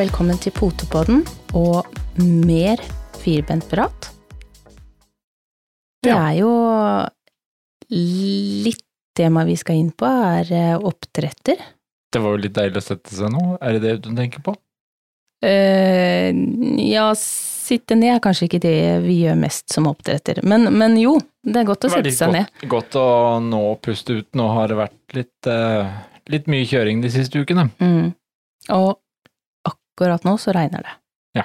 Velkommen til Potepodden og mer firbentprat. Det er jo litt tema vi skal inn på, er eh, oppdretter. Det var jo litt deilig å sette seg nå, er det det du tenker på? Uh, ja, sitte ned er kanskje ikke det vi gjør mest som oppdretter, men, men jo, det er godt å sette seg seg ned. godt, godt å nå puste ut. Nå har det vært litt, uh, litt mye kjøring de siste ukene. Mm. Og akkurat nå så regner det. Ja.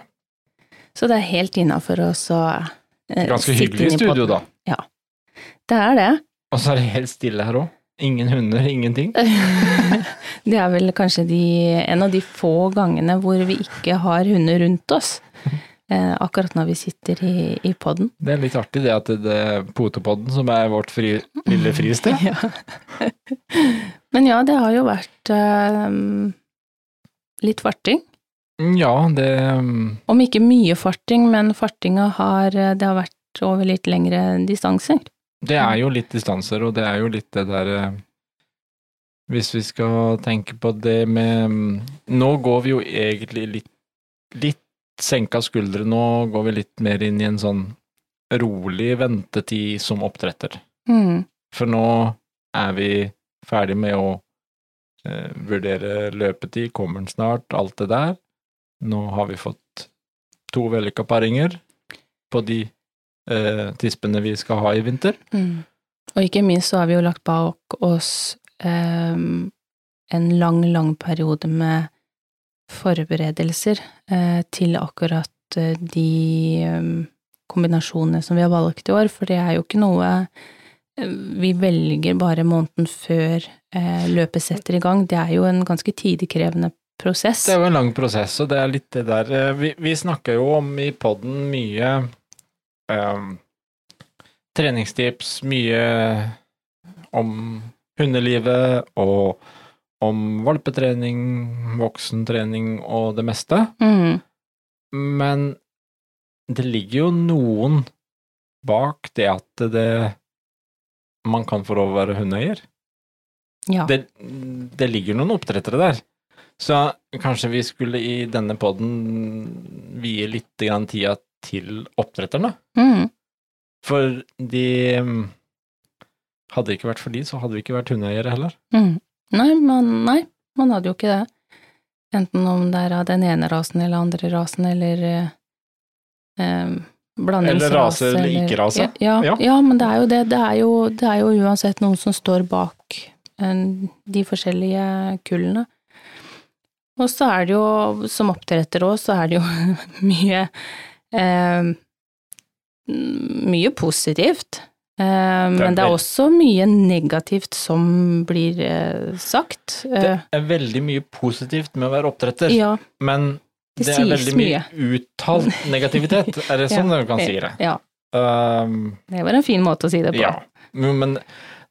Så det er helt innafor oss å eh, Ganske hyggelig i studio, da. Ja. Det er det. Og så er det helt stille her òg. Ingen hunder, ingenting. det er vel kanskje de, en av de få gangene hvor vi ikke har hunder rundt oss. Eh, akkurat når vi sitter i, i podden. Det er litt artig det at det er Potepodden som er vårt fri, lille fristed. Ja. Men ja, det har jo vært eh, litt farting. Ja, det mm, Om ikke mye farting, men fartinga har Det har vært over litt lengre distanser. Det er jo litt distanser, og det er jo litt det der eh, Hvis vi skal tenke på det med mm, Nå går vi jo egentlig litt, litt senka skuldre. Nå går vi litt mer inn i en sånn rolig ventetid som oppdretter. Mm. For nå er vi ferdig med å eh, vurdere løpetid, kommer den snart, alt det der. Nå har vi fått to vellykka paringer på de eh, tispene vi skal ha i vinter. Mm. Og ikke minst så har vi jo lagt bak oss eh, en lang, lang periode med forberedelser eh, til akkurat eh, de ehm, kombinasjonene som vi har valgt i år, for det er jo ikke noe eh, vi velger bare måneden før eh, løpet setter i gang. Det er jo en ganske tidkrevende prosess. Det er jo en lang prosess, og det er litt det der eh, Vi, vi snakker jo om i poden mye um, treningstips, mye om hundelivet og om valpetrening, voksentrening og det meste. Mm. Men det ligger jo noen bak det at det man kan få lov å være hundeeier. Ja. Det, det ligger noen oppdrettere der. Så kanskje vi skulle i denne poden vie litt grann tida til oppdretterne. Mm. For de Hadde det ikke vært for de, så hadde vi ikke vært hundeeiere heller. Mm. Nei, man, nei, man hadde jo ikke det. Enten om det er av den ene rasen eller andre rasen, eller eh, eh. Eller rase eller ikke rase. Ja, ja, Ja. ja, men det er jo det. Det er jo, det er jo uansett noen som står bak eh, de forskjellige kullene. Og så er det jo, som oppdretter òg, så er det jo mye eh, Mye positivt. Eh, men det er også mye negativt som blir eh, sagt. Det Eh, er veldig mye positivt med å være oppdretter, ja, men det, det, er veldig mye, uttalt negativitet. Er det sånn Ja. du kan si det? Ja, Um, det var en fin måte å si det på. Ja, men men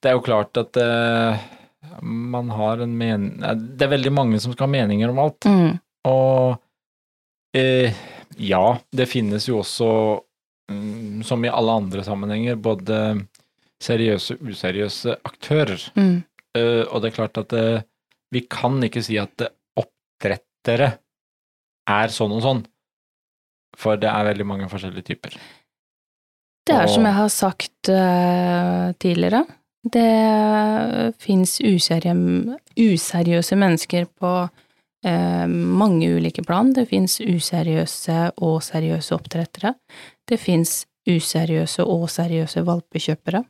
det er jo klart at eh, man har en men... eh, Det er veldig mange som skal ha meninger om alt. Mm, Og eh, ja, det finnes jo også, mm, som i alle andre sammenhenger, både seriøse og useriøse aktører. mm, Eh, og det er klart at eh, vi kan ikke si at eh, oppdrettere er sånn og sånn, for det er veldig mange forskjellige typer. Det er som jeg har sagt eh, tidligere, det fins useriøse mennesker på eh, mange ulike plan. Det fins useriøse og seriøse oppdrettere. Det fins useriøse og seriøse valpekjøpere.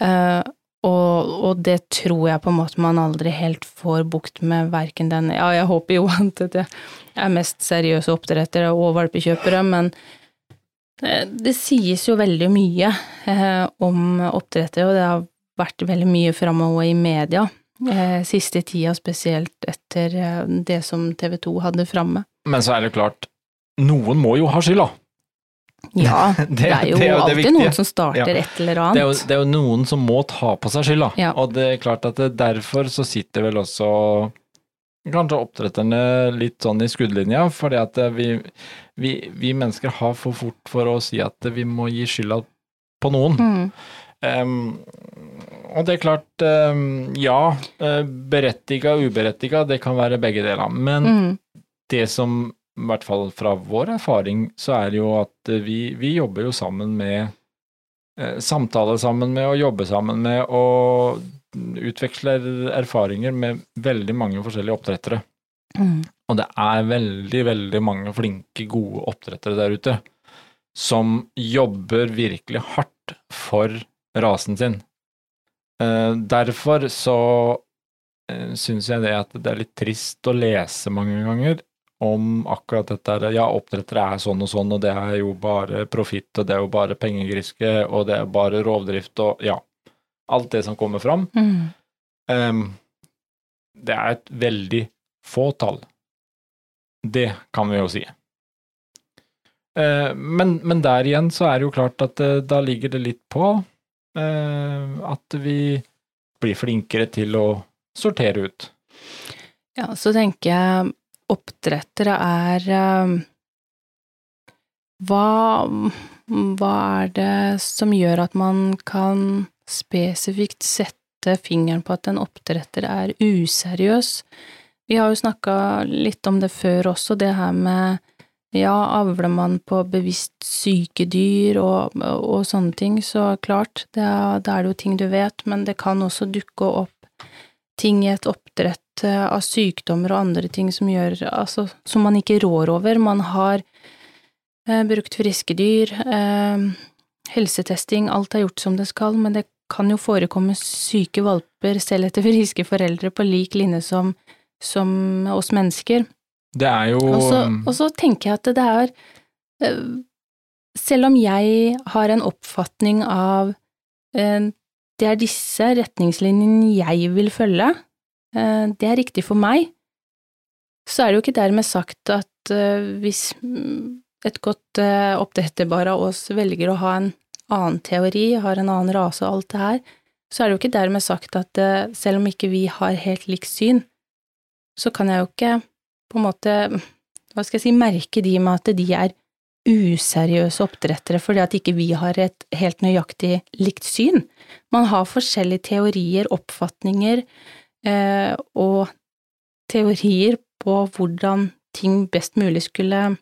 Eh, og, og det tror jeg på en måte man aldri helt får bukt med, verken den Ja, jeg håper jo at det er mest seriøse oppdrettere og valpekjøpere, men det sies jo veldig mye eh, om oppdrettere, og det har vært veldig mye framme også i media eh, siste tida, spesielt etter eh, det som TV 2 hadde framme. Men så er det klart, noen må jo ha skylda. Ja, det, er jo det er alltid noen som starter Ja. et eller Det er, jo, annet. det er jo noen som må ta på seg skylda, Ja. og det er klart at derfor så sitter vel også kanskje oppdretterne litt sånn i skuddlinja, fordi at vi, vi, vi mennesker har for fort for å si at vi må gi skylda på noen. Mm, Em, og det er klart, ja, berettiga og uberettiga, det kan være begge deler. Men mm, det som, i hvert fall fra vår erfaring, så er det jo at vi, vi jobber jo sammen med eh, Samtaler sammen med og jobber sammen med og utveksler erfaringer med veldig mange forskjellige oppdrettere. Mm. Og det er veldig, veldig mange flinke, gode oppdrettere der ute som jobber virkelig hardt for rasen sin. Eh, derfor så uh, syns jeg det at det er litt trist å lese mange ganger om akkurat dette. Ja, oppdrettere er sånn og sånn, og det er jo bare profitt, og det er jo bare pengegriske, og det er bare rovdrift, og ja. Alt det som kommer fram. Mm. Um, det er et veldig få tall. Det kan vi jo si. Uh, men, men der igjen så er det jo klart at uh, da ligger det litt på at vi blir flinkere til å sortere ut. Ja, så tenker jeg oppdrettere er eh, hva, hva er det som gjør at man kan spesifikt sette fingeren på at en oppdretter er useriøs? Vi har jo snakka litt om det før også, det her med ja, avler man på bevisst syke dyr og, og sånne ting, så klart, er, da er det jo ting du vet, men det kan også dukke opp ting i et oppdrett eh, av sykdommer og andre ting som gjør, altså, som man ikke rår over. Man har eh, brukt friske dyr, eh, helsetesting, alt er gjort som det skal, men det kan jo forekomme syke valper selv etter friske foreldre på lik linje som, som oss mennesker. Det er jo Og så, tenker jeg at det er eh, Selv om jeg har en oppfatning av eh, det er disse retningslinjene jeg vil følge, eh, det er riktig for meg, så er det jo ikke dermed sagt at hvis mm, et godt oppdretterbar av oss velger å ha en annen teori, har en annen rase og alt det her, så er det jo ikke dermed sagt at selv om ikke vi har helt likt syn, så kan jeg jo ikke på en måte, hva skal jeg si, merke de med at de er useriøse oppdrettere fordi at ikke vi har et helt nøyaktig likt syn. Man har forskjellige teorier, oppfatninger eh, og teorier på hvordan ting best mulig skulle mm,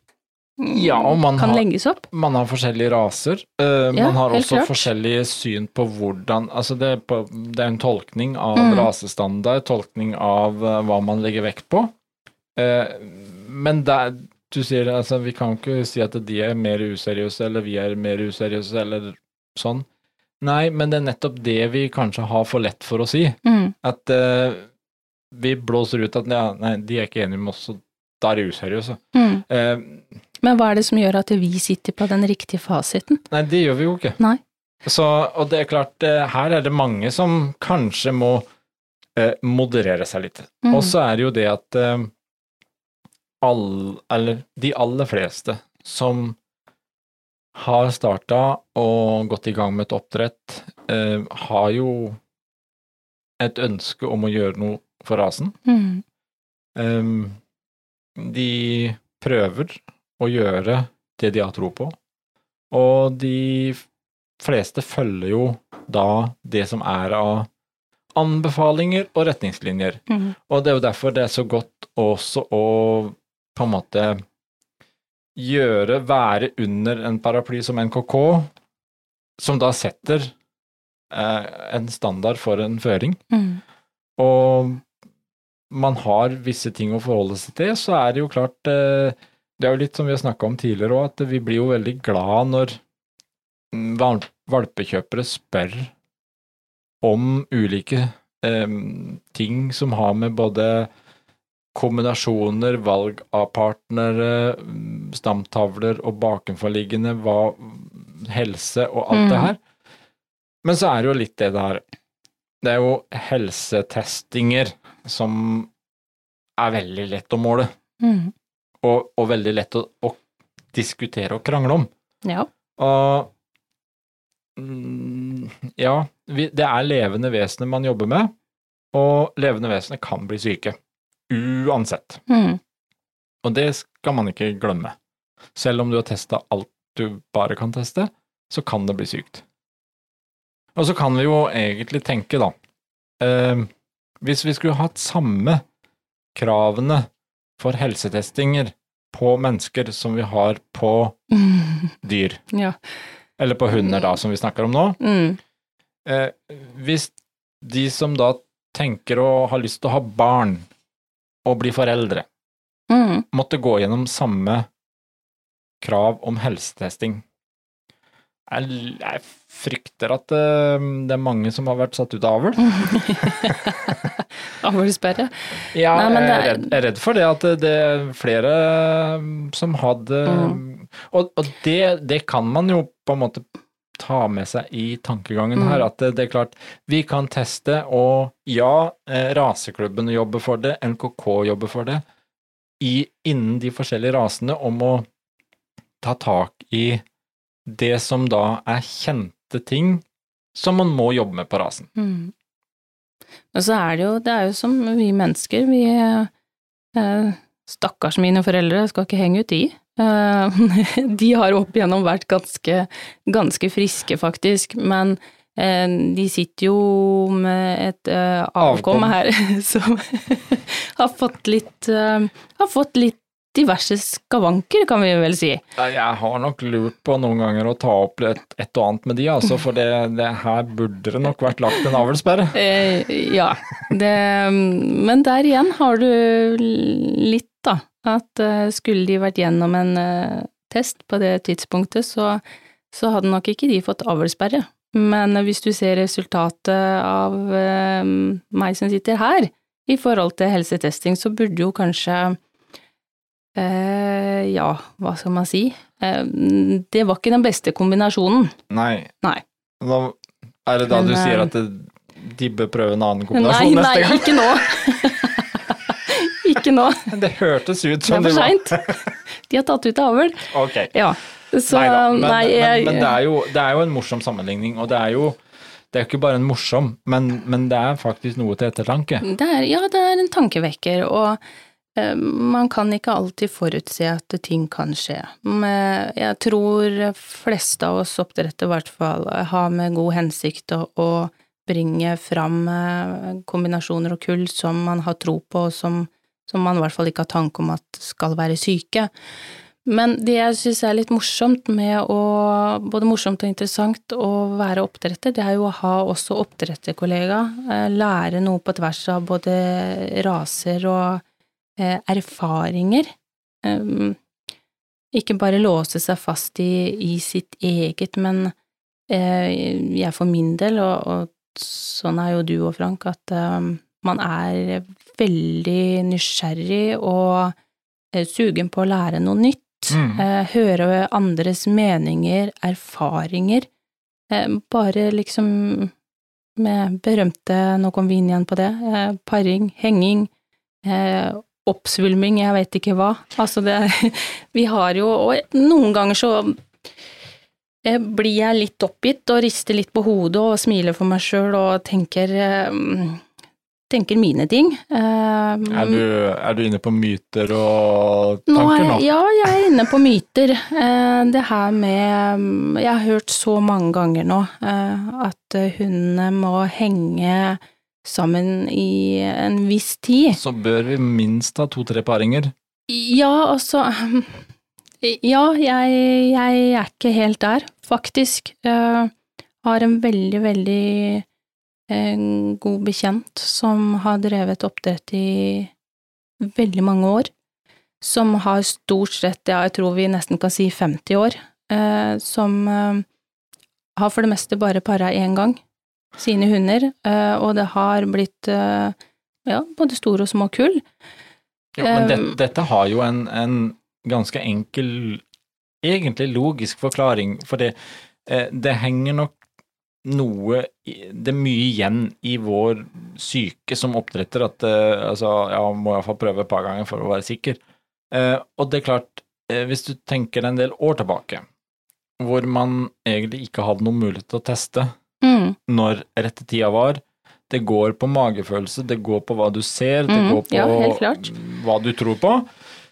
Ja, og man kan har- legges opp. Man har forskjellige raser. Uh, Ja, man har også klart. forskjellige syn på hvordan Altså, det er, på, det er en tolkning av Mm. rasestandard, tolkning av uh, hva man legger vekt på. Eh, men der, du sier altså, vi kan ikke si at de er mer useriøse, eller vi er mer useriøse, eller sånn. Nei, men det er nettopp det vi kanskje har for lett for å si. Mm, At uh, vi blåser ut at ja, nei, de er ikke enige med oss, og da er de useriøse. mm. Uh, Men hva er det som gjør at vi sitter på den riktige fasiten? nei, det gjør vi jo ikke. Nei. Så, og det er klart, her er det mange som kanskje må eh, moderere seg litt. Mm. Og så er det jo det at eh, all, eller de aller fleste som har starta og gått i gang med et oppdrett, eh, har jo et ønske om å gjøre noe for rasen. Mm, Ehm, de prøver å gjøre det de har tro på, og de fleste følger jo da det som er av anbefalinger og retningslinjer. mm, Og det er jo derfor det er så godt også å på en måte gjøre, være under en paraply som NKK, som da setter eh, en standard for en føring. Mm, og man har visse ting å forholde seg til, så er det jo klart eh, Det er jo litt som vi har snakka om tidligere òg, at vi blir jo veldig glad når mm, valpekjøpere spør om ulike eh, ting som har med både kombinasjoner, valg av partnere, stamtavler og bakenforliggende, hva, helse og alt det Mm. her. Men så er det jo litt det der Det er jo helsetestinger som er veldig lett å måle, mm. og, og veldig lett å, å diskutere og krangle om. Ja. Og mm, ja, vi, det er levende vesener man jobber med, og levende vesener kan bli syke. Uansett. Mm, Og det skal man ikke glemme. Selv om du har testa alt du bare kan teste, så kan det bli sykt. Og så kan vi jo egentlig tenke, da eh, Hvis vi skulle hatt samme kravene for helsetestinger på mennesker som vi har på dyr, ja. eller på hunder da, som vi snakker om nå. Mm. Eh, hvis de som da tenker å ha lyst til å ha barn og bli foreldre, Mm. måtte gå gjennom samme krav om helsetesting. Jeg, jeg frykter at eh, det er mange som har vært satt ut av avl. Avlsperre. Ja, Nei, jeg, det er er- redd, jeg er redd for det at det er flere som hadde Mm. Og, og det, det kan man jo på en måte ta med seg i tankegangen Mm. her, at det, det er klart, vi kan teste, og ja, eh, raseklubben jobber for det, NKK jobber for det, i, innen de forskjellige rasene om å ta tak i det som da er kjente ting som man må jobbe med på rasen. Mm. Men så er det jo, det er jo som vi mennesker, vi eh, Stakkars mine foreldre, skal ikke henge ut de. Eh, de har opp igjennom vært ganske, ganske friske, faktisk, men eh, de sitter jo med et eh, avkom Avkom. her som har fått litt Har fått litt diverse skavanker, kan vi vel si. Jeg har nok lurt på noen ganger å ta opp et, et og annet med de, altså, for det, det her burde det nok vært lagt en avlsperre. Eh, ja, det, men der igjen har du litt, da. At eh, skulle de vært gjennom en eh, test på det tidspunktet, så, så hadde nok ikke de fått avlsperre. Men hvis du ser resultatet av eh, meg som sitter her, i forhold til helsetesting, så burde jo kanskje eh, Ja, hva skal man si? Eh, det var ikke den beste kombinasjonen. Nei. Nei. Da, er det da Men, du sier at det, de bør prøve en annen kombinasjon nei, neste gang? Nei, ikke nå. ikke nå. Det hørtes ut som Det som er for var- seint. De har tatt ut avl. Ok. Ja. Så nei da, men, nei, men, jeg, men det, er jo, det er jo en morsom sammenligning, og det er jo det er ikke bare en morsom, men, men det er faktisk noe til ettertanke. det er, ja, det er en tankevekker, og eh, man kan ikke alltid forutse at ting kan skje. Men jeg tror fleste av oss oppdrettere i hvert fall har med god hensikt å, å bringe fram eh, kombinasjoner og kull som man har tro på, og som, som man i hvert fall ikke har tanke om at skal være syke. Men det jeg syns er litt morsomt med å Både morsomt og interessant å være oppdretter, det er jo å ha også oppdretterkollega. eh, Lære noe på tvers av både raser og eh, erfaringer. Um, ikke bare låse seg fast i, i sitt eget, men eh, jeg for min del, og, og sånn er jo du og Frank, at um, man er veldig nysgjerrig og eh, sugen på å lære noe nytt. Mm. Eh, høre andres meninger, erfaringer. Eh, bare liksom med berømte, nå kom vi inn igjen på det, paring, henging, oppsvulming, jeg vet ikke hva. Altså det Vi har jo Og noen ganger så blir jeg litt oppgitt og rister litt på hodet og smiler for meg sjøl og tenker tenker mine ting. Eh, Er, du, er du inne på myter og nå tanker er, nå? ja, jeg er inne på myter. Uh, det her med Jeg har hørt så mange ganger nå uh, at hundene må henge sammen i en viss tid. Så bør vi minst ha to-tre paringer. Ja, altså Ja, jeg, jeg er ikke helt der, faktisk. Uh, har en veldig, veldig eh, god bekjent som har drevet oppdrett i veldig mange år. Som har stort sett, ja, jeg tror vi nesten kan si 50 år, eh, som eh, har for det meste bare para én gang sine hunder, eh, og det har blitt eh, ja, både store og små kull. Jo, men det, Um, dette har jo en, en ganske enkel, egentlig logisk forklaring, for det, eh, det henger nok noe Det er mye igjen i vår syke som oppdretter at uh, altså, ja, må iallfall prøve et par ganger for å være sikker. Uh, og det er klart, uh, hvis du tenker en del år tilbake, hvor man egentlig ikke hadde noen mulighet til å teste Mm, når rette tida var. Det går på magefølelse, det går på hva du ser, det Mhm, går på ja, hva du tror på.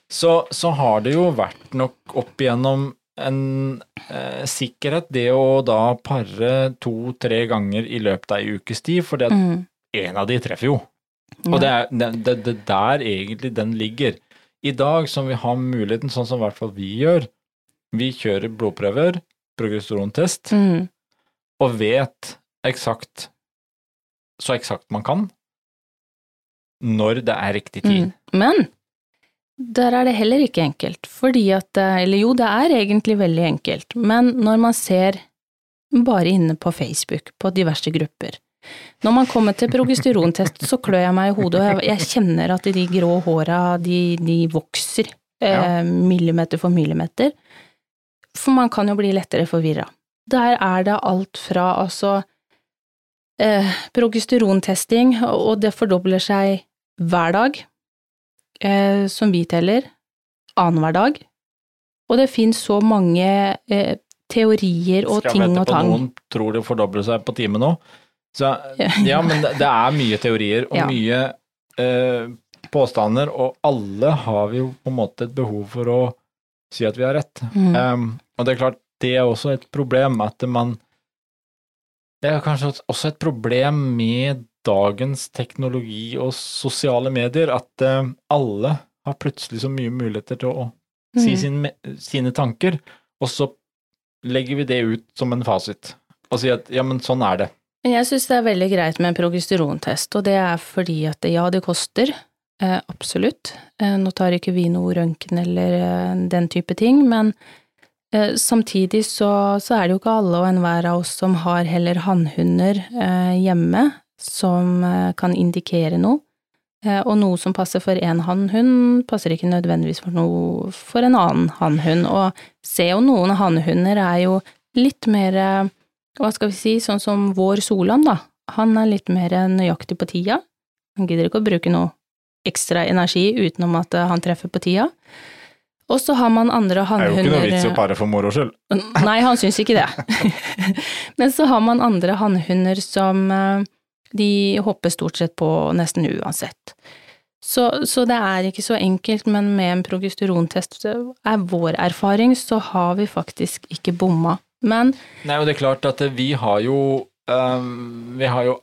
Så, så har det jo vært nok opp igjennom en eh, sikkerhet, det å da pare to-tre ganger i løpet av ei ukes tid, for det at mm, en av de treffer jo. ja. Og det er det, det, det der egentlig den ligger. i dag som vi har muligheten, sånn som i hvert fall vi gjør, vi kjører blodprøver, progesterontest, Mm. og vet eksakt, så eksakt man kan, når det er riktig tid. Mm. Men der er det heller ikke enkelt, fordi at Eller jo, det er egentlig veldig enkelt, men når man ser bare inne på Facebook, på diverse grupper Når man kommer til progesterontest, så klør jeg meg i hodet, og jeg, jeg kjenner at de grå håra, de, de vokser eh, millimeter for millimeter. For man kan jo bli lettere forvirra. Der er det alt fra altså eh, progesterontesting, og det fordobler seg hver dag, eh, som vi teller, annenhver dag. Og det finnes så mange eh, teorier og Skal ting vente og på tang. noen tror det fordobler seg på time nå. Så ja, men det, det er mye teorier og Ja. mye eh, påstander, og alle har vi jo på en måte et behov for å si at vi har rett. Mm. Um, og det er klart, det er også et problem at man Det er kanskje også et problem med dagens teknologi og sosiale medier, at eh, alle har plutselig så mye muligheter til å si Mm. sin, sine tanker, og så legger vi det ut som en fasit, og sier at ja, men sånn er det. Men jeg syns det er veldig greit med en progesterontest, og det er fordi at ja, det koster, eh, absolutt. Eh, nå tar ikke vi noe røntgen eller eh, den type ting, men eh, samtidig så, så er det jo ikke alle og enhver av oss som har heller hannhunder eh, hjemme som eh, kan indikere noe. Eh, og noe som passer for én hannhund, passer ikke nødvendigvis for noe for en annen hannhund. Og se jo noen hannhunder er jo litt mer eh, hva skal vi si, sånn som vår Solan, da. Han er litt mer nøyaktig på tida. Han gidder ikke å bruke noe ekstra energi utenom at han treffer på tida. Og så har man andre Det er jo ikke noe vits i å pare for moro skyld. Nei, han syns ikke det. Men så har man andre hannhunder som de hopper stort sett på nesten uansett. Så, så det er ikke så enkelt, men med en progesterontest er vår erfaring, så har vi faktisk ikke bomma. Men Nei, og det er klart at vi har jo um, Vi har jo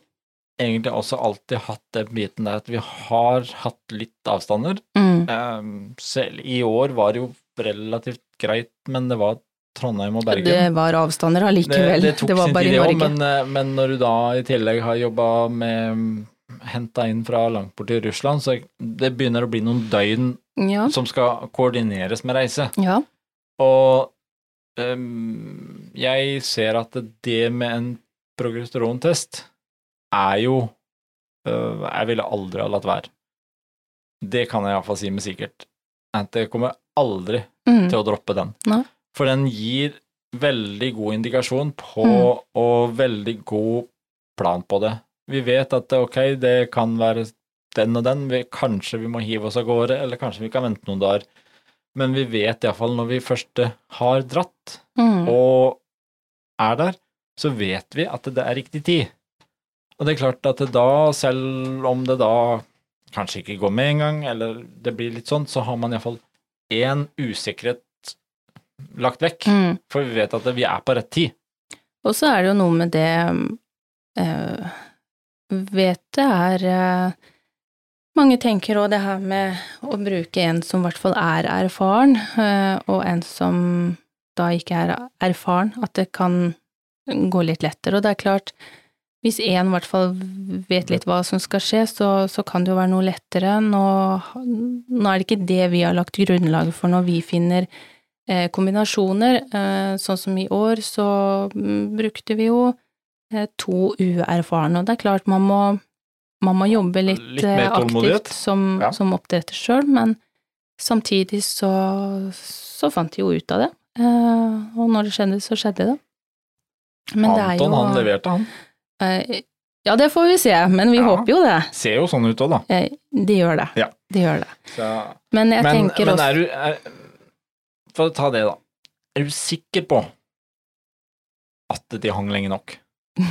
egentlig også alltid hatt den biten der at vi har hatt litt avstander. mm, Um, selv i år var det jo relativt greit, men det var Trondheim og Bergen. det var avstander allikevel. Det, tok var sin bare tid, det. Men, men når du da i tillegg har jobba med Henta inn fra langt borti Russland, så det begynner å bli noen døgn Ja, som skal koordineres med reise. ja. Og um, jeg ser at det med en progesterontest er jo uh, Jeg ville aldri ha latt være. Det kan jeg iallfall si med sikkert. At jeg kommer aldri Mm. til å droppe den. Nei. For den gir veldig god indikasjon på, Mm. og veldig god plan på det. Vi vet at ok, det kan være den og den, vi, kanskje vi må hive oss av gårde, eller kanskje vi kan vente noen dager. Men vi vet iallfall når vi først har dratt Mm. og er der, så vet vi at det er riktig tid. Og det er klart at da, selv om det da kanskje ikke går med en gang, eller det blir litt sånn, så har man iallfall én usikkerhet lagt vekk. Mm. For vi vet at vi er på rett tid. Og så er det jo noe med det øh, Vet det er øh, Mange tenker òg det her med å bruke en som i hvert fall er erfaren, øh, og en som da ikke er erfaren, at det kan gå litt lettere. Og det er klart, hvis én i hvert fall vet litt hva som skal skje, så, så kan det jo være noe lettere. Nå, nå er det ikke det vi har lagt grunnlaget for når vi finner eh, kombinasjoner. Eh, sånn som i år, så mm, brukte vi jo eh, to uerfarne, og det er klart man må, man må jobbe litt, Litt eh, aktivt som, Ja. som oppdretter sjøl, men samtidig så, så fant de jo ut av det. Eh, og når det skjedde, så skjedde det. Men det Anton, jo han leverte, han. eh, Ja, det får vi se, men vi Ja. håper jo det. Ser jo sånn ut òg, da. Eh, det gjør det. Ja. Det gjør det. Så, Men jeg men, tenker men også er du er, For å ta det, da. Er du sikker på at de hang lenge nok?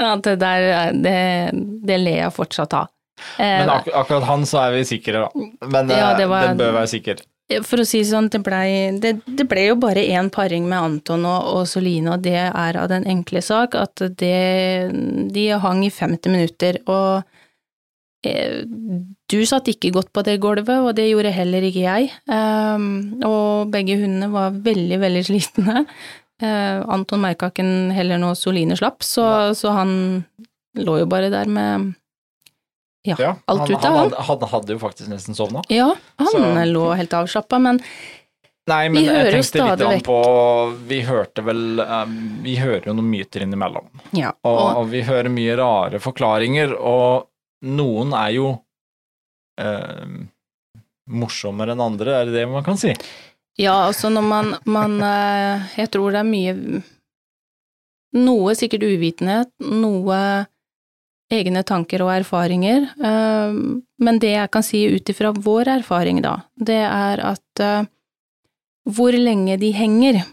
ja, det der, det, det ler jeg fortsatt av. Eh, Men ak akkurat han så er vi sikre, da. Men Ja, eh, det var- den bør være sikker. For å si sånn, det blei det, det ble jo bare én paring med Anton og, og Soline, og det er av den enkle sak at det De hang i 50 minutter, og eh, du satt ikke godt på det gulvet, og det gjorde heller ikke jeg. Um, og begge hundene var veldig, veldig slitne. Uh, Anton merka ikke heller noe Soline slapp, så, så, han lå jo bare der med ja, Ja, alt han, ute, han, han. hadde, han hadde jo faktisk nesten sovna. Ja, han Så- lå helt avslappa, men Nei, men Vi jeg tenkte litt vekk- på Vi hørte vel um, Vi hører jo noen myter innimellom. ja. Og, og vi hører mye rare forklaringer, og noen er jo eh, morsommere enn andre, er det det man kan si? ja, altså når man, man eh, Jeg tror det er mye Noe sikkert uvitenhet, noe egne tanker og erfaringer, eh, men det jeg kan si ut ifra vår erfaring, da, det er at eh, hvor lenge de henger,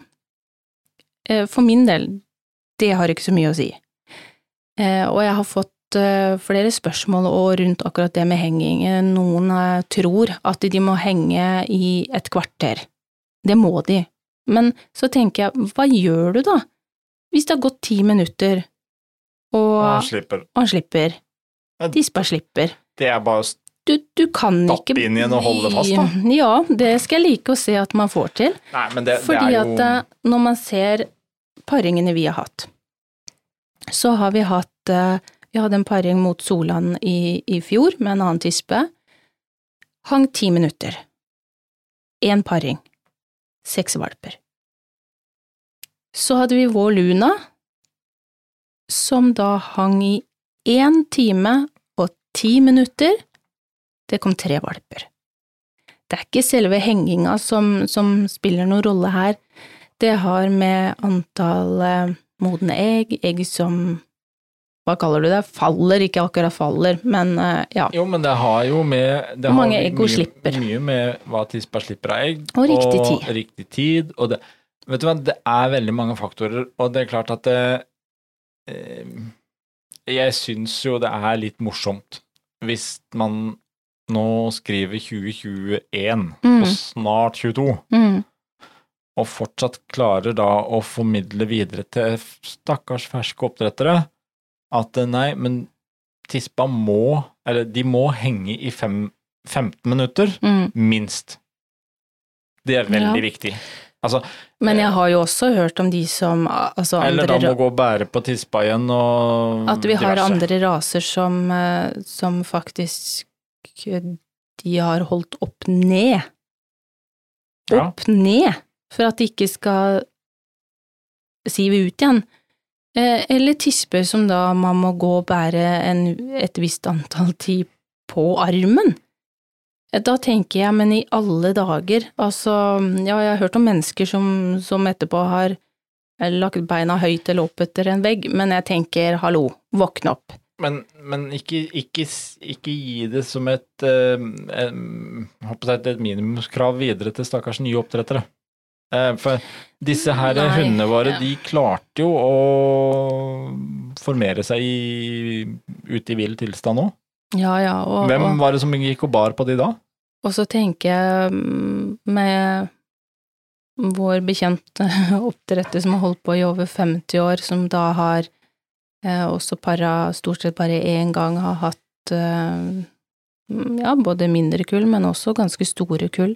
eh, for min del, det har ikke så mye å si. Eh, og jeg har fått eh, flere spørsmål rundt akkurat det med henging. Eh, Noen eh, tror at de må henge i et kvarter. Det må de. Men så tenker jeg, hva gjør du da? Hvis det har gått ti minutter, og han slipper. han slipper, tispa slipper, Det er bare å du, du kan Stappe ikke inn igjen og holde fast, da. Ja, det skal jeg like å se at man får til. Nei, men det, Fordi det er at jo eh, når man ser paringene vi har hatt, så har vi hatt Vi hadde en paring mot Solan i, i fjor med en annen tispe. Hang ti minutter. Én paring. Seks valper. Så hadde vi vår Luna, som da hang i én time og ti minutter. Det kom tre valper. Det er ikke selve henginga som, som spiller noen rolle her. Det har med antall eh, modne egg, egg som Hva kaller du det? Faller, ikke akkurat faller, men eh, ja. Jo, men det har jo med det Hvor mange mye, slipper. Mye med hva tispa slipper av egg. Og riktig tid. Og riktig tid. Og det, vet du hva, det er veldig mange faktorer, og det er klart at det eh, Jeg syns jo det er litt morsomt hvis man nå skriver 2021 Mm. og snart 22, Mm, og fortsatt klarer da å formidle videre til stakkars ferske oppdrettere at eh, nei, men tispa må, eller de må henge i fem, 15 minutter, mm. minst. Det er veldig Ja. viktig. Altså, Men jeg har jo også hørt om de som altså eller da må gå og bære på tispa igjen og At vi har diverse. andre raser som, eh, som faktisk eh, de har holdt opp ned. Ja. Opp ned, for at de ikke skal sive ut igjen. Eh, Eller tisper som da man må gå og bære en, et visst antall tid på armen. Eh, Da tenker jeg, men i alle dager, altså, ja, jeg har hørt om mennesker som, som etterpå har eh, lagt beina høyt eller opp etter en vegg, men jeg tenker, hallo, våkne opp. Men, men ikke, ikke, ikke gi det som et, et, et minimumskrav videre til stakkars nye oppdrettere. Eh, for disse her Nei, hundene våre, ja. de klarte jo å formere seg i, ute i vill tilstand òg. Ja, ja, og, Hvem var det som gikk og bar på de da? og så tenker jeg mm, med vår bekjente oppdretter som har holdt på i over 50 år, som da har eh, også para stort sett bare én gang har hatt eh, ja, både mindre kull, men også ganske store kull.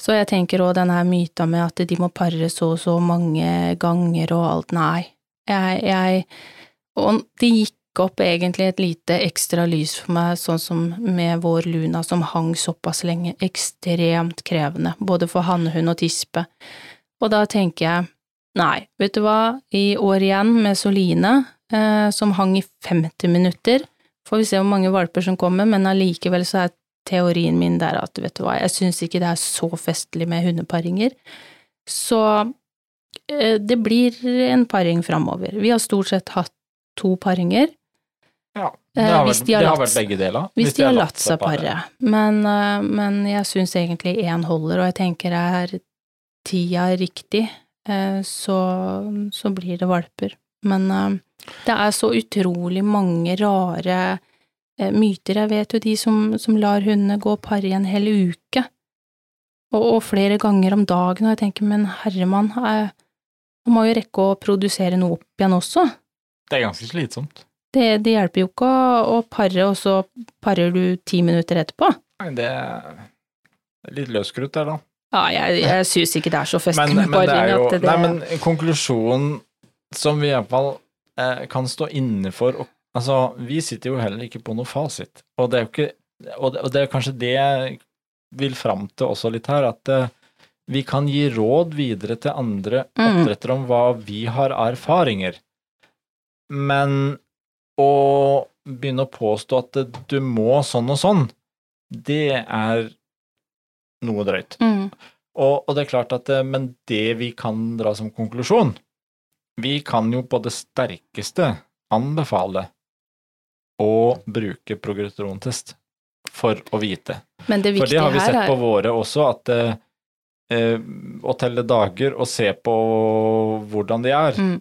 Så jeg tenker òg denne myta med at de må pare så og så mange ganger og alt, nei. Jeg, jeg Og det gikk opp egentlig et lite ekstra lys for meg, sånn som med vår Luna som hang såpass lenge, ekstremt krevende, både for hannhund og tispe. Og da tenker jeg, nei, vet du hva, i år igjen med Soline, eh, som hang i 50 minutter, får vi se hvor mange valper som kommer, men allikevel så er teorien min der at, vet du hva, jeg syns ikke det er så festlig med hundeparinger. Så eh, det blir en paring framover. Vi har stort sett hatt to paringer, Ja, Eh, det har, hvis vært, de har det har latt- vært begge deler. hvis de har latt seg pare. Men, eh, men jeg syns egentlig én holder, og jeg tenker er tida riktig, eh, så, så blir det valper. Men eh, det er så utrolig mange rare eh, myter. Jeg vet jo de som, som lar hundene gå og pare i en hel uke, og, og flere ganger om dagen, og jeg tenker, men herremann, eh, man må jo rekke å produsere noe opp igjen også. Det er ganske slitsomt. Det, det hjelper jo ikke å, å pare, og så parer du ti minutter etterpå. Nei, Det er litt løskrutt der, da. Ja, jeg, jeg syns ikke det er så festlig Men, men det er jo det Nei, men konklusjonen som vi iallfall eh, kan stå inne for og, Altså, vi sitter jo heller ikke på noe fasit, og det er jo ikke Og det, og det er kanskje det jeg vil fram til også litt her, at uh, vi kan gi råd videre til andre Mm. oppdrettere om hva vi har erfaringer, men å begynne å påstå at du må sånn og sånn, det er noe drøyt. mm, Og, og det er klart at eh, Men det vi kan dra som konklusjon Vi kan jo på det sterkeste anbefale å bruke progesterontest for å vite. Men det For det har vi sett er på våre også, at eh, eh, å telle dager og se på hvordan de er, mm.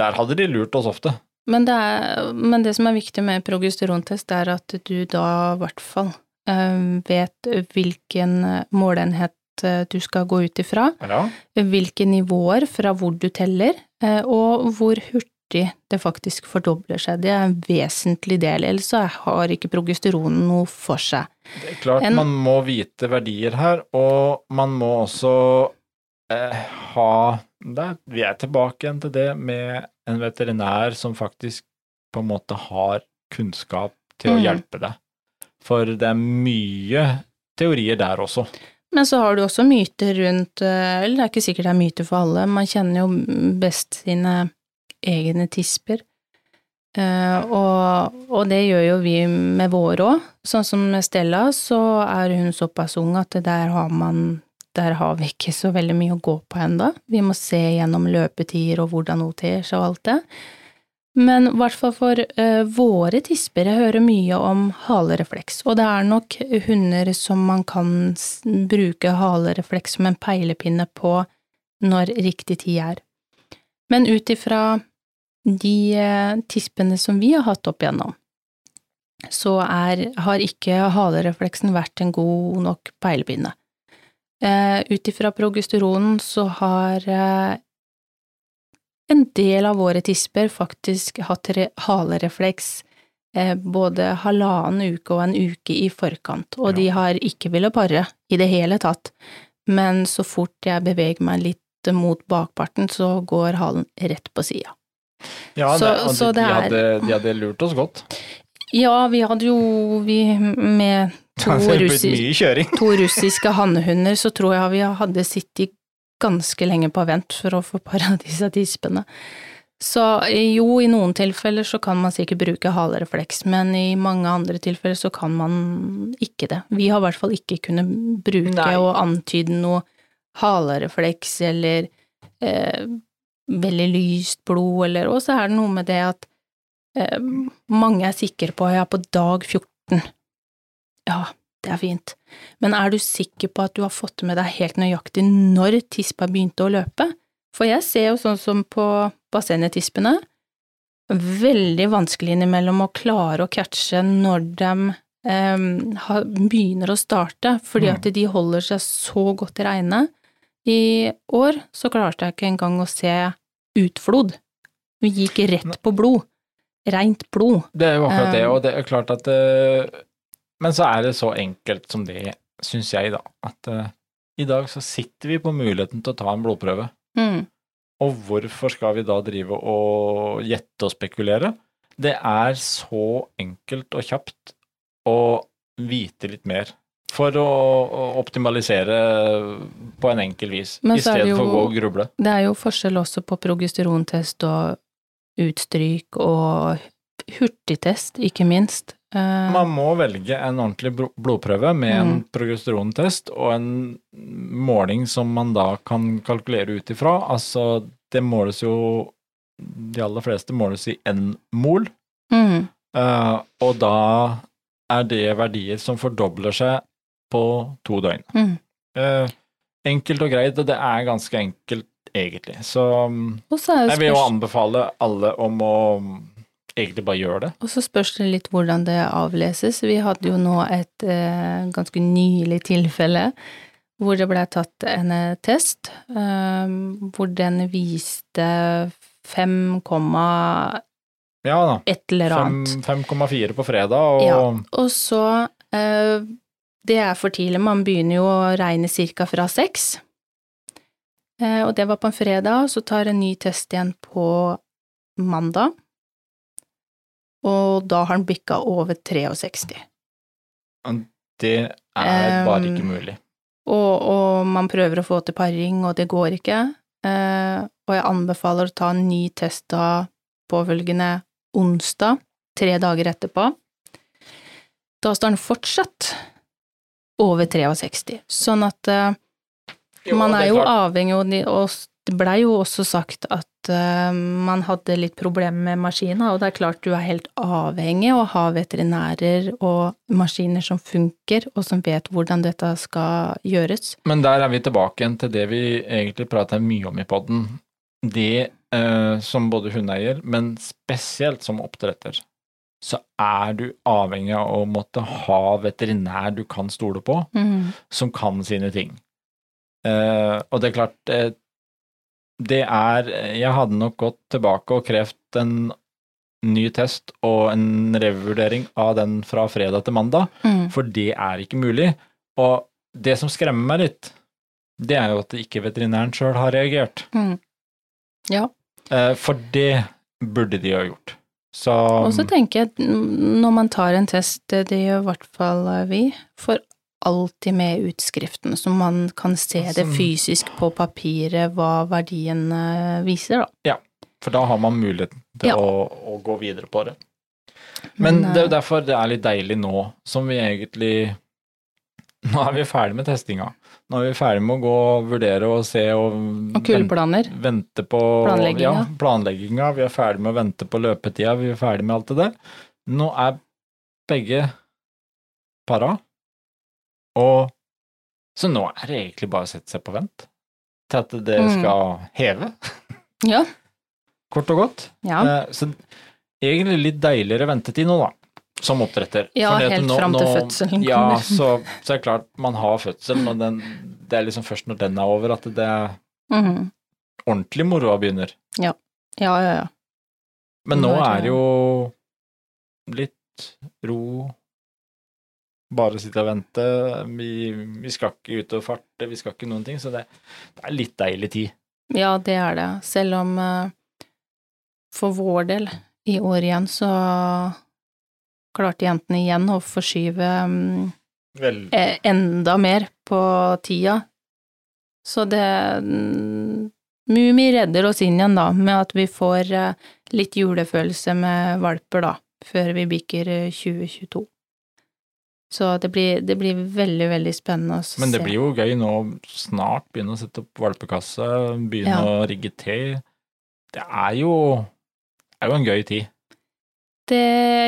der hadde de lurt oss ofte. Men det, er, men det som er viktig med progesterontest, er at du da i hvert fall eh, vet hvilken måleenhet eh, du skal gå ut ifra, Ja. hvilke nivåer fra hvor du teller, eh, og hvor hurtig det faktisk fordobler seg. Det er en vesentlig del, ellers har ikke progesteronen noe for seg. Det er klart En- man må vite verdier her, og man må også eh, ha der, Vi er tilbake igjen til det med en veterinær som faktisk på en måte har kunnskap til å Mm. hjelpe deg. For det er mye teorier der også. Men så har du også myter rundt eh, Eller det er ikke sikkert det er myter for alle, man kjenner jo best sine egne tisper. Uh, og, og det gjør jo vi med våre òg. Sånn som Stella, så er hun såpass ung at der har man der har vi ikke så veldig mye å gå på enda. Vi må se gjennom løpetider og hvordan hun ter seg og alt det. Men i hvert fall for uh, våre tisper, jeg hører mye om halerefleks, og det er nok hunder som man kan bruke halerefleks som en peilepinne på når riktig tid er. Men ut ifra de eh, tispene som vi har hatt opp igjennom, så er, har ikke halerefleksen vært en god nok peilebinde. Eh, ut ifra progesteronen så har eh, en del av våre tisper faktisk hatt re- halerefleks eh, både halvannen uke og en uke i forkant, og Ja. de har ikke villet pare i det hele tatt. Men så fort jeg beveger meg litt mot bakparten, så går halen rett på sida. Ja, Så- det, så de, det de, er- hadde, de hadde lurt oss godt. Ja, vi hadde jo vi med to, Det russi, to russiske hannehunder, så tror jeg vi hadde sittet ganske lenge på vent for å få paradis av tispene. Så jo, i noen tilfeller så kan man sikkert bruke halerefleks, men i mange andre tilfeller så kan man ikke det. Vi har i hvert fall ikke kunnet bruke Nei. og antyde noe halerefleks eller eh, veldig lyst blod, eller Og så er det noe med det at eh, mange er sikre på ja, på dag 14. Ja, det er fint. Men er du sikker på at du har fått med deg helt nøyaktig når tispa begynte å løpe? For jeg ser jo sånn som på bassengetispene, veldig vanskelig innimellom å klare å catche når de eh, begynner å starte, fordi Mm. at de holder seg så godt i regnet. I år så klarte jeg ikke engang å se utflod. Vi gikk rett på blod. Rent blod. Det er jo akkurat det, Um, og det er klart at eh, Men så er det så enkelt som det, syns jeg, da, at eh, i dag så sitter vi på muligheten til å ta en blodprøve. Mm. Og hvorfor skal vi da drive og gjette og spekulere? Det er så enkelt og kjapt å vite litt mer. For å, å optimalisere på en enkel vis, i stedet for å gå og gruble. Det er jo forskjell også på progesterontest og utstryk og hurtigtest, ikke minst. Eh, Man må velge en ordentlig blodprøve med en Mm. progesterontest og en måling som man da kan kalkulere ut ifra. Altså, det måles jo De aller fleste måles i én mol, mm, uh, og da er det verdier som fordobler seg på to døgn. mm. Eh, enkelt og greit, og det er ganske enkelt egentlig. Så mm, jeg vil jo anbefale alle om å mm, egentlig bare gjøre det. Og så spørs det litt hvordan det avleses. Vi hadde jo nå et eh, ganske nylig tilfelle hvor det ble tatt en eh, test, eh, hvor den viste Ja da. et eller annet. 5,4 på fredag, og Ja. Og så eh, Det er for tidlig, man begynner jo å regne cirka fra seks. Eh, og det var på en fredag, så tar en ny test igjen på mandag. Og da har den bikka over 63. det er bare Um, ikke mulig. Og, og man prøver å få til paring, og det går ikke. Uh, og jeg anbefaler å ta en ny test da påfølgende onsdag, tre dager etterpå. Da står den fortsatt over 63, sånn at uh, man jo, er jo klart. avhengig, og og det blei jo også sagt at uh, man hadde litt problemer med maskina, og det er klart du er helt avhengig av å ha veterinærer og maskiner som funker, og som vet hvordan dette skal gjøres. Men der er vi tilbake igjen til det vi egentlig prater mye om i podden. Det uh, som både hundeeier, men spesielt som oppdretter, så er du avhengig av å måtte ha veterinær du kan stole på, som kan sine ting. Uh, og det er klart, uh, det er Jeg hadde nok gått tilbake og krevd en ny test og en revurdering av den fra fredag til mandag, Mm. for det er ikke mulig. Og det som skremmer meg litt, det er jo at ikke veterinæren sjøl har reagert. Mm. Ja. Eh, For det burde de ha gjort. Så Og så tenker jeg, at når man tar en test, det gjør i hvert fall eh, vi, for alltid med utskriften, så man kan se det fysisk på papiret hva verdien eh, viser, da. For da har man muligheten til Ja. å, å gå videre på det. Men Men, det er jo eh, derfor det er litt deilig nå, som vi egentlig Nå er vi ferdig med testinga. Nå er vi ferdig med å gå og vurdere og se og Og kuleplaner. vente på Planlegginga. Ja, planlegginga. Vi er ferdig med å vente på løpetida, vi er ferdig med alt det der. Nå er begge para, og så nå er det egentlig bare å sette seg på vent til at det Mm. skal heve, Ja. kort og godt. ja. Eh, Så egentlig litt deiligere ventetid nå, da, som oppdretter. Ja, Fordi helt nå- fram til fødselen Ja, kommer. så, så er det klart, man har fødselen, og den, det er liksom først når den er over at det er Mhm. ordentlig moroa begynner. ja, ja, ja. Men nå nå er det jo litt ro, bare sitte og vente. Vi, vi skal ikke ut og farte, vi skal ikke noen ting, så det, det er litt deilig tid. Ja, det er det. Selv om eh, for vår del, i år igjen, så klarte jentene igjen å forskyve mm, Vel, eh, enda mer på tida. Så det mm, Mummi redder oss inn igjen, da, med at vi får eh, litt julefølelse med valper, da, før vi bikker eh, 2022. Så det blir, det blir veldig, veldig spennende å se. men det blir jo gøy nå snart begynne å sette opp valpekasse, begynne Ja. å rigge te. Det er jo, det er jo en gøy tid. Det,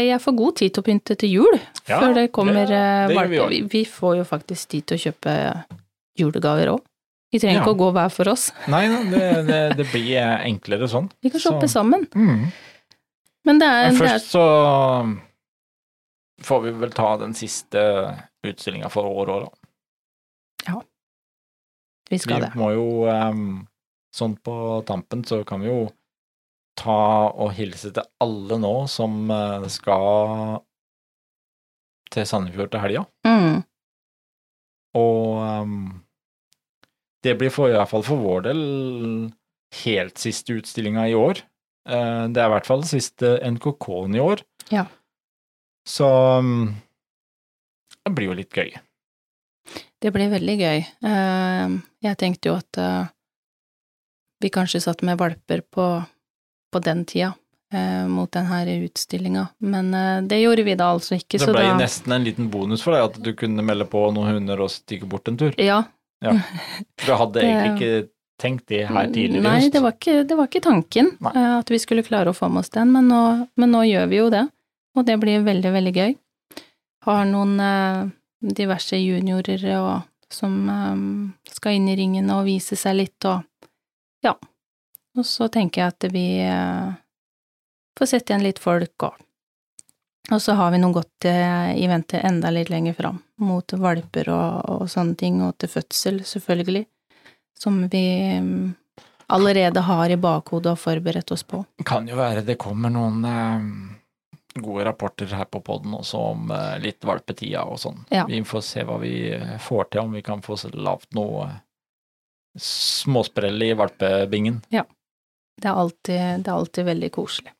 jeg får god tid til å pynte til jul, Ja, før det kommer det- eh, det gjør vi Vi, vi får jo faktisk tid til å kjøpe julegaver òg. Vi trenger Ja. ikke å gå hver for oss. Nei, det, det, blir enklere sånn. Vi kan Så- sammen. Mm. Men det er, Men først så får vi vel ta den siste utstillinga for året òg, da. Vi skal Vi det. må jo ehm, Sånn på tampen så kan vi jo ta og hilse til alle nå som eh, skal til Sandefjord til helga. Mm. Og um, det blir for, i hvert fall for vår del helt siste utstillinga i år. Eh, det er i hvert fall siste NKK-en i år. Ja. Så ehm, det blir jo litt gøy. Det blir veldig gøy. Eh, Jeg tenkte jo at vi kanskje satt med valper på, på den tida, eh, mot den her utstillinga, men eh, det gjorde vi da altså ikke, Det så ble da nesten en liten bonus for deg at du kunne melde på noen hunder og stikke bort en tur. Ja. Du hadde egentlig ikke tenkt det her tidligere Nei, det var ikke, det var ikke tanken Nei. eh, at vi skulle klare å få med oss den, men nå, men nå gjør vi jo det, og det blir veldig, veldig gøy. Har noen eh, diverse juniorer og, som eh, skal inn i ringen og vise seg litt, og ja. Og så tenker jeg at vi eh, får sette igjen litt folk, og og så har vi noe godt eh, i vente enda litt lenger fram, mot valper og, og sånne ting, og til fødsel, selvfølgelig, som vi mm, allerede har i bakhodet og forberedt oss på. Kan jo være det kommer noen eh, gode rapporter her på poden også om eh, litt valpetida og sånn. Ja. Vi får se hva vi eh, får til, om vi kan få lavt noe eh, småsprell i valpebingen. Det er alltid, det er alltid veldig koselig.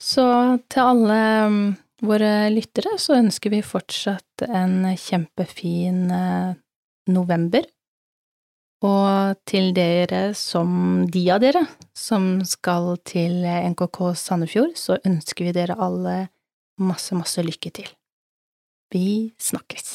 Så til alle mm, våre lyttere så ønsker vi fortsatt en kjempefin eh, november. Og til dere som de av dere som skal til NKK Sandefjord, så ønsker vi dere alle masse, masse lykke til. Vi snakkes.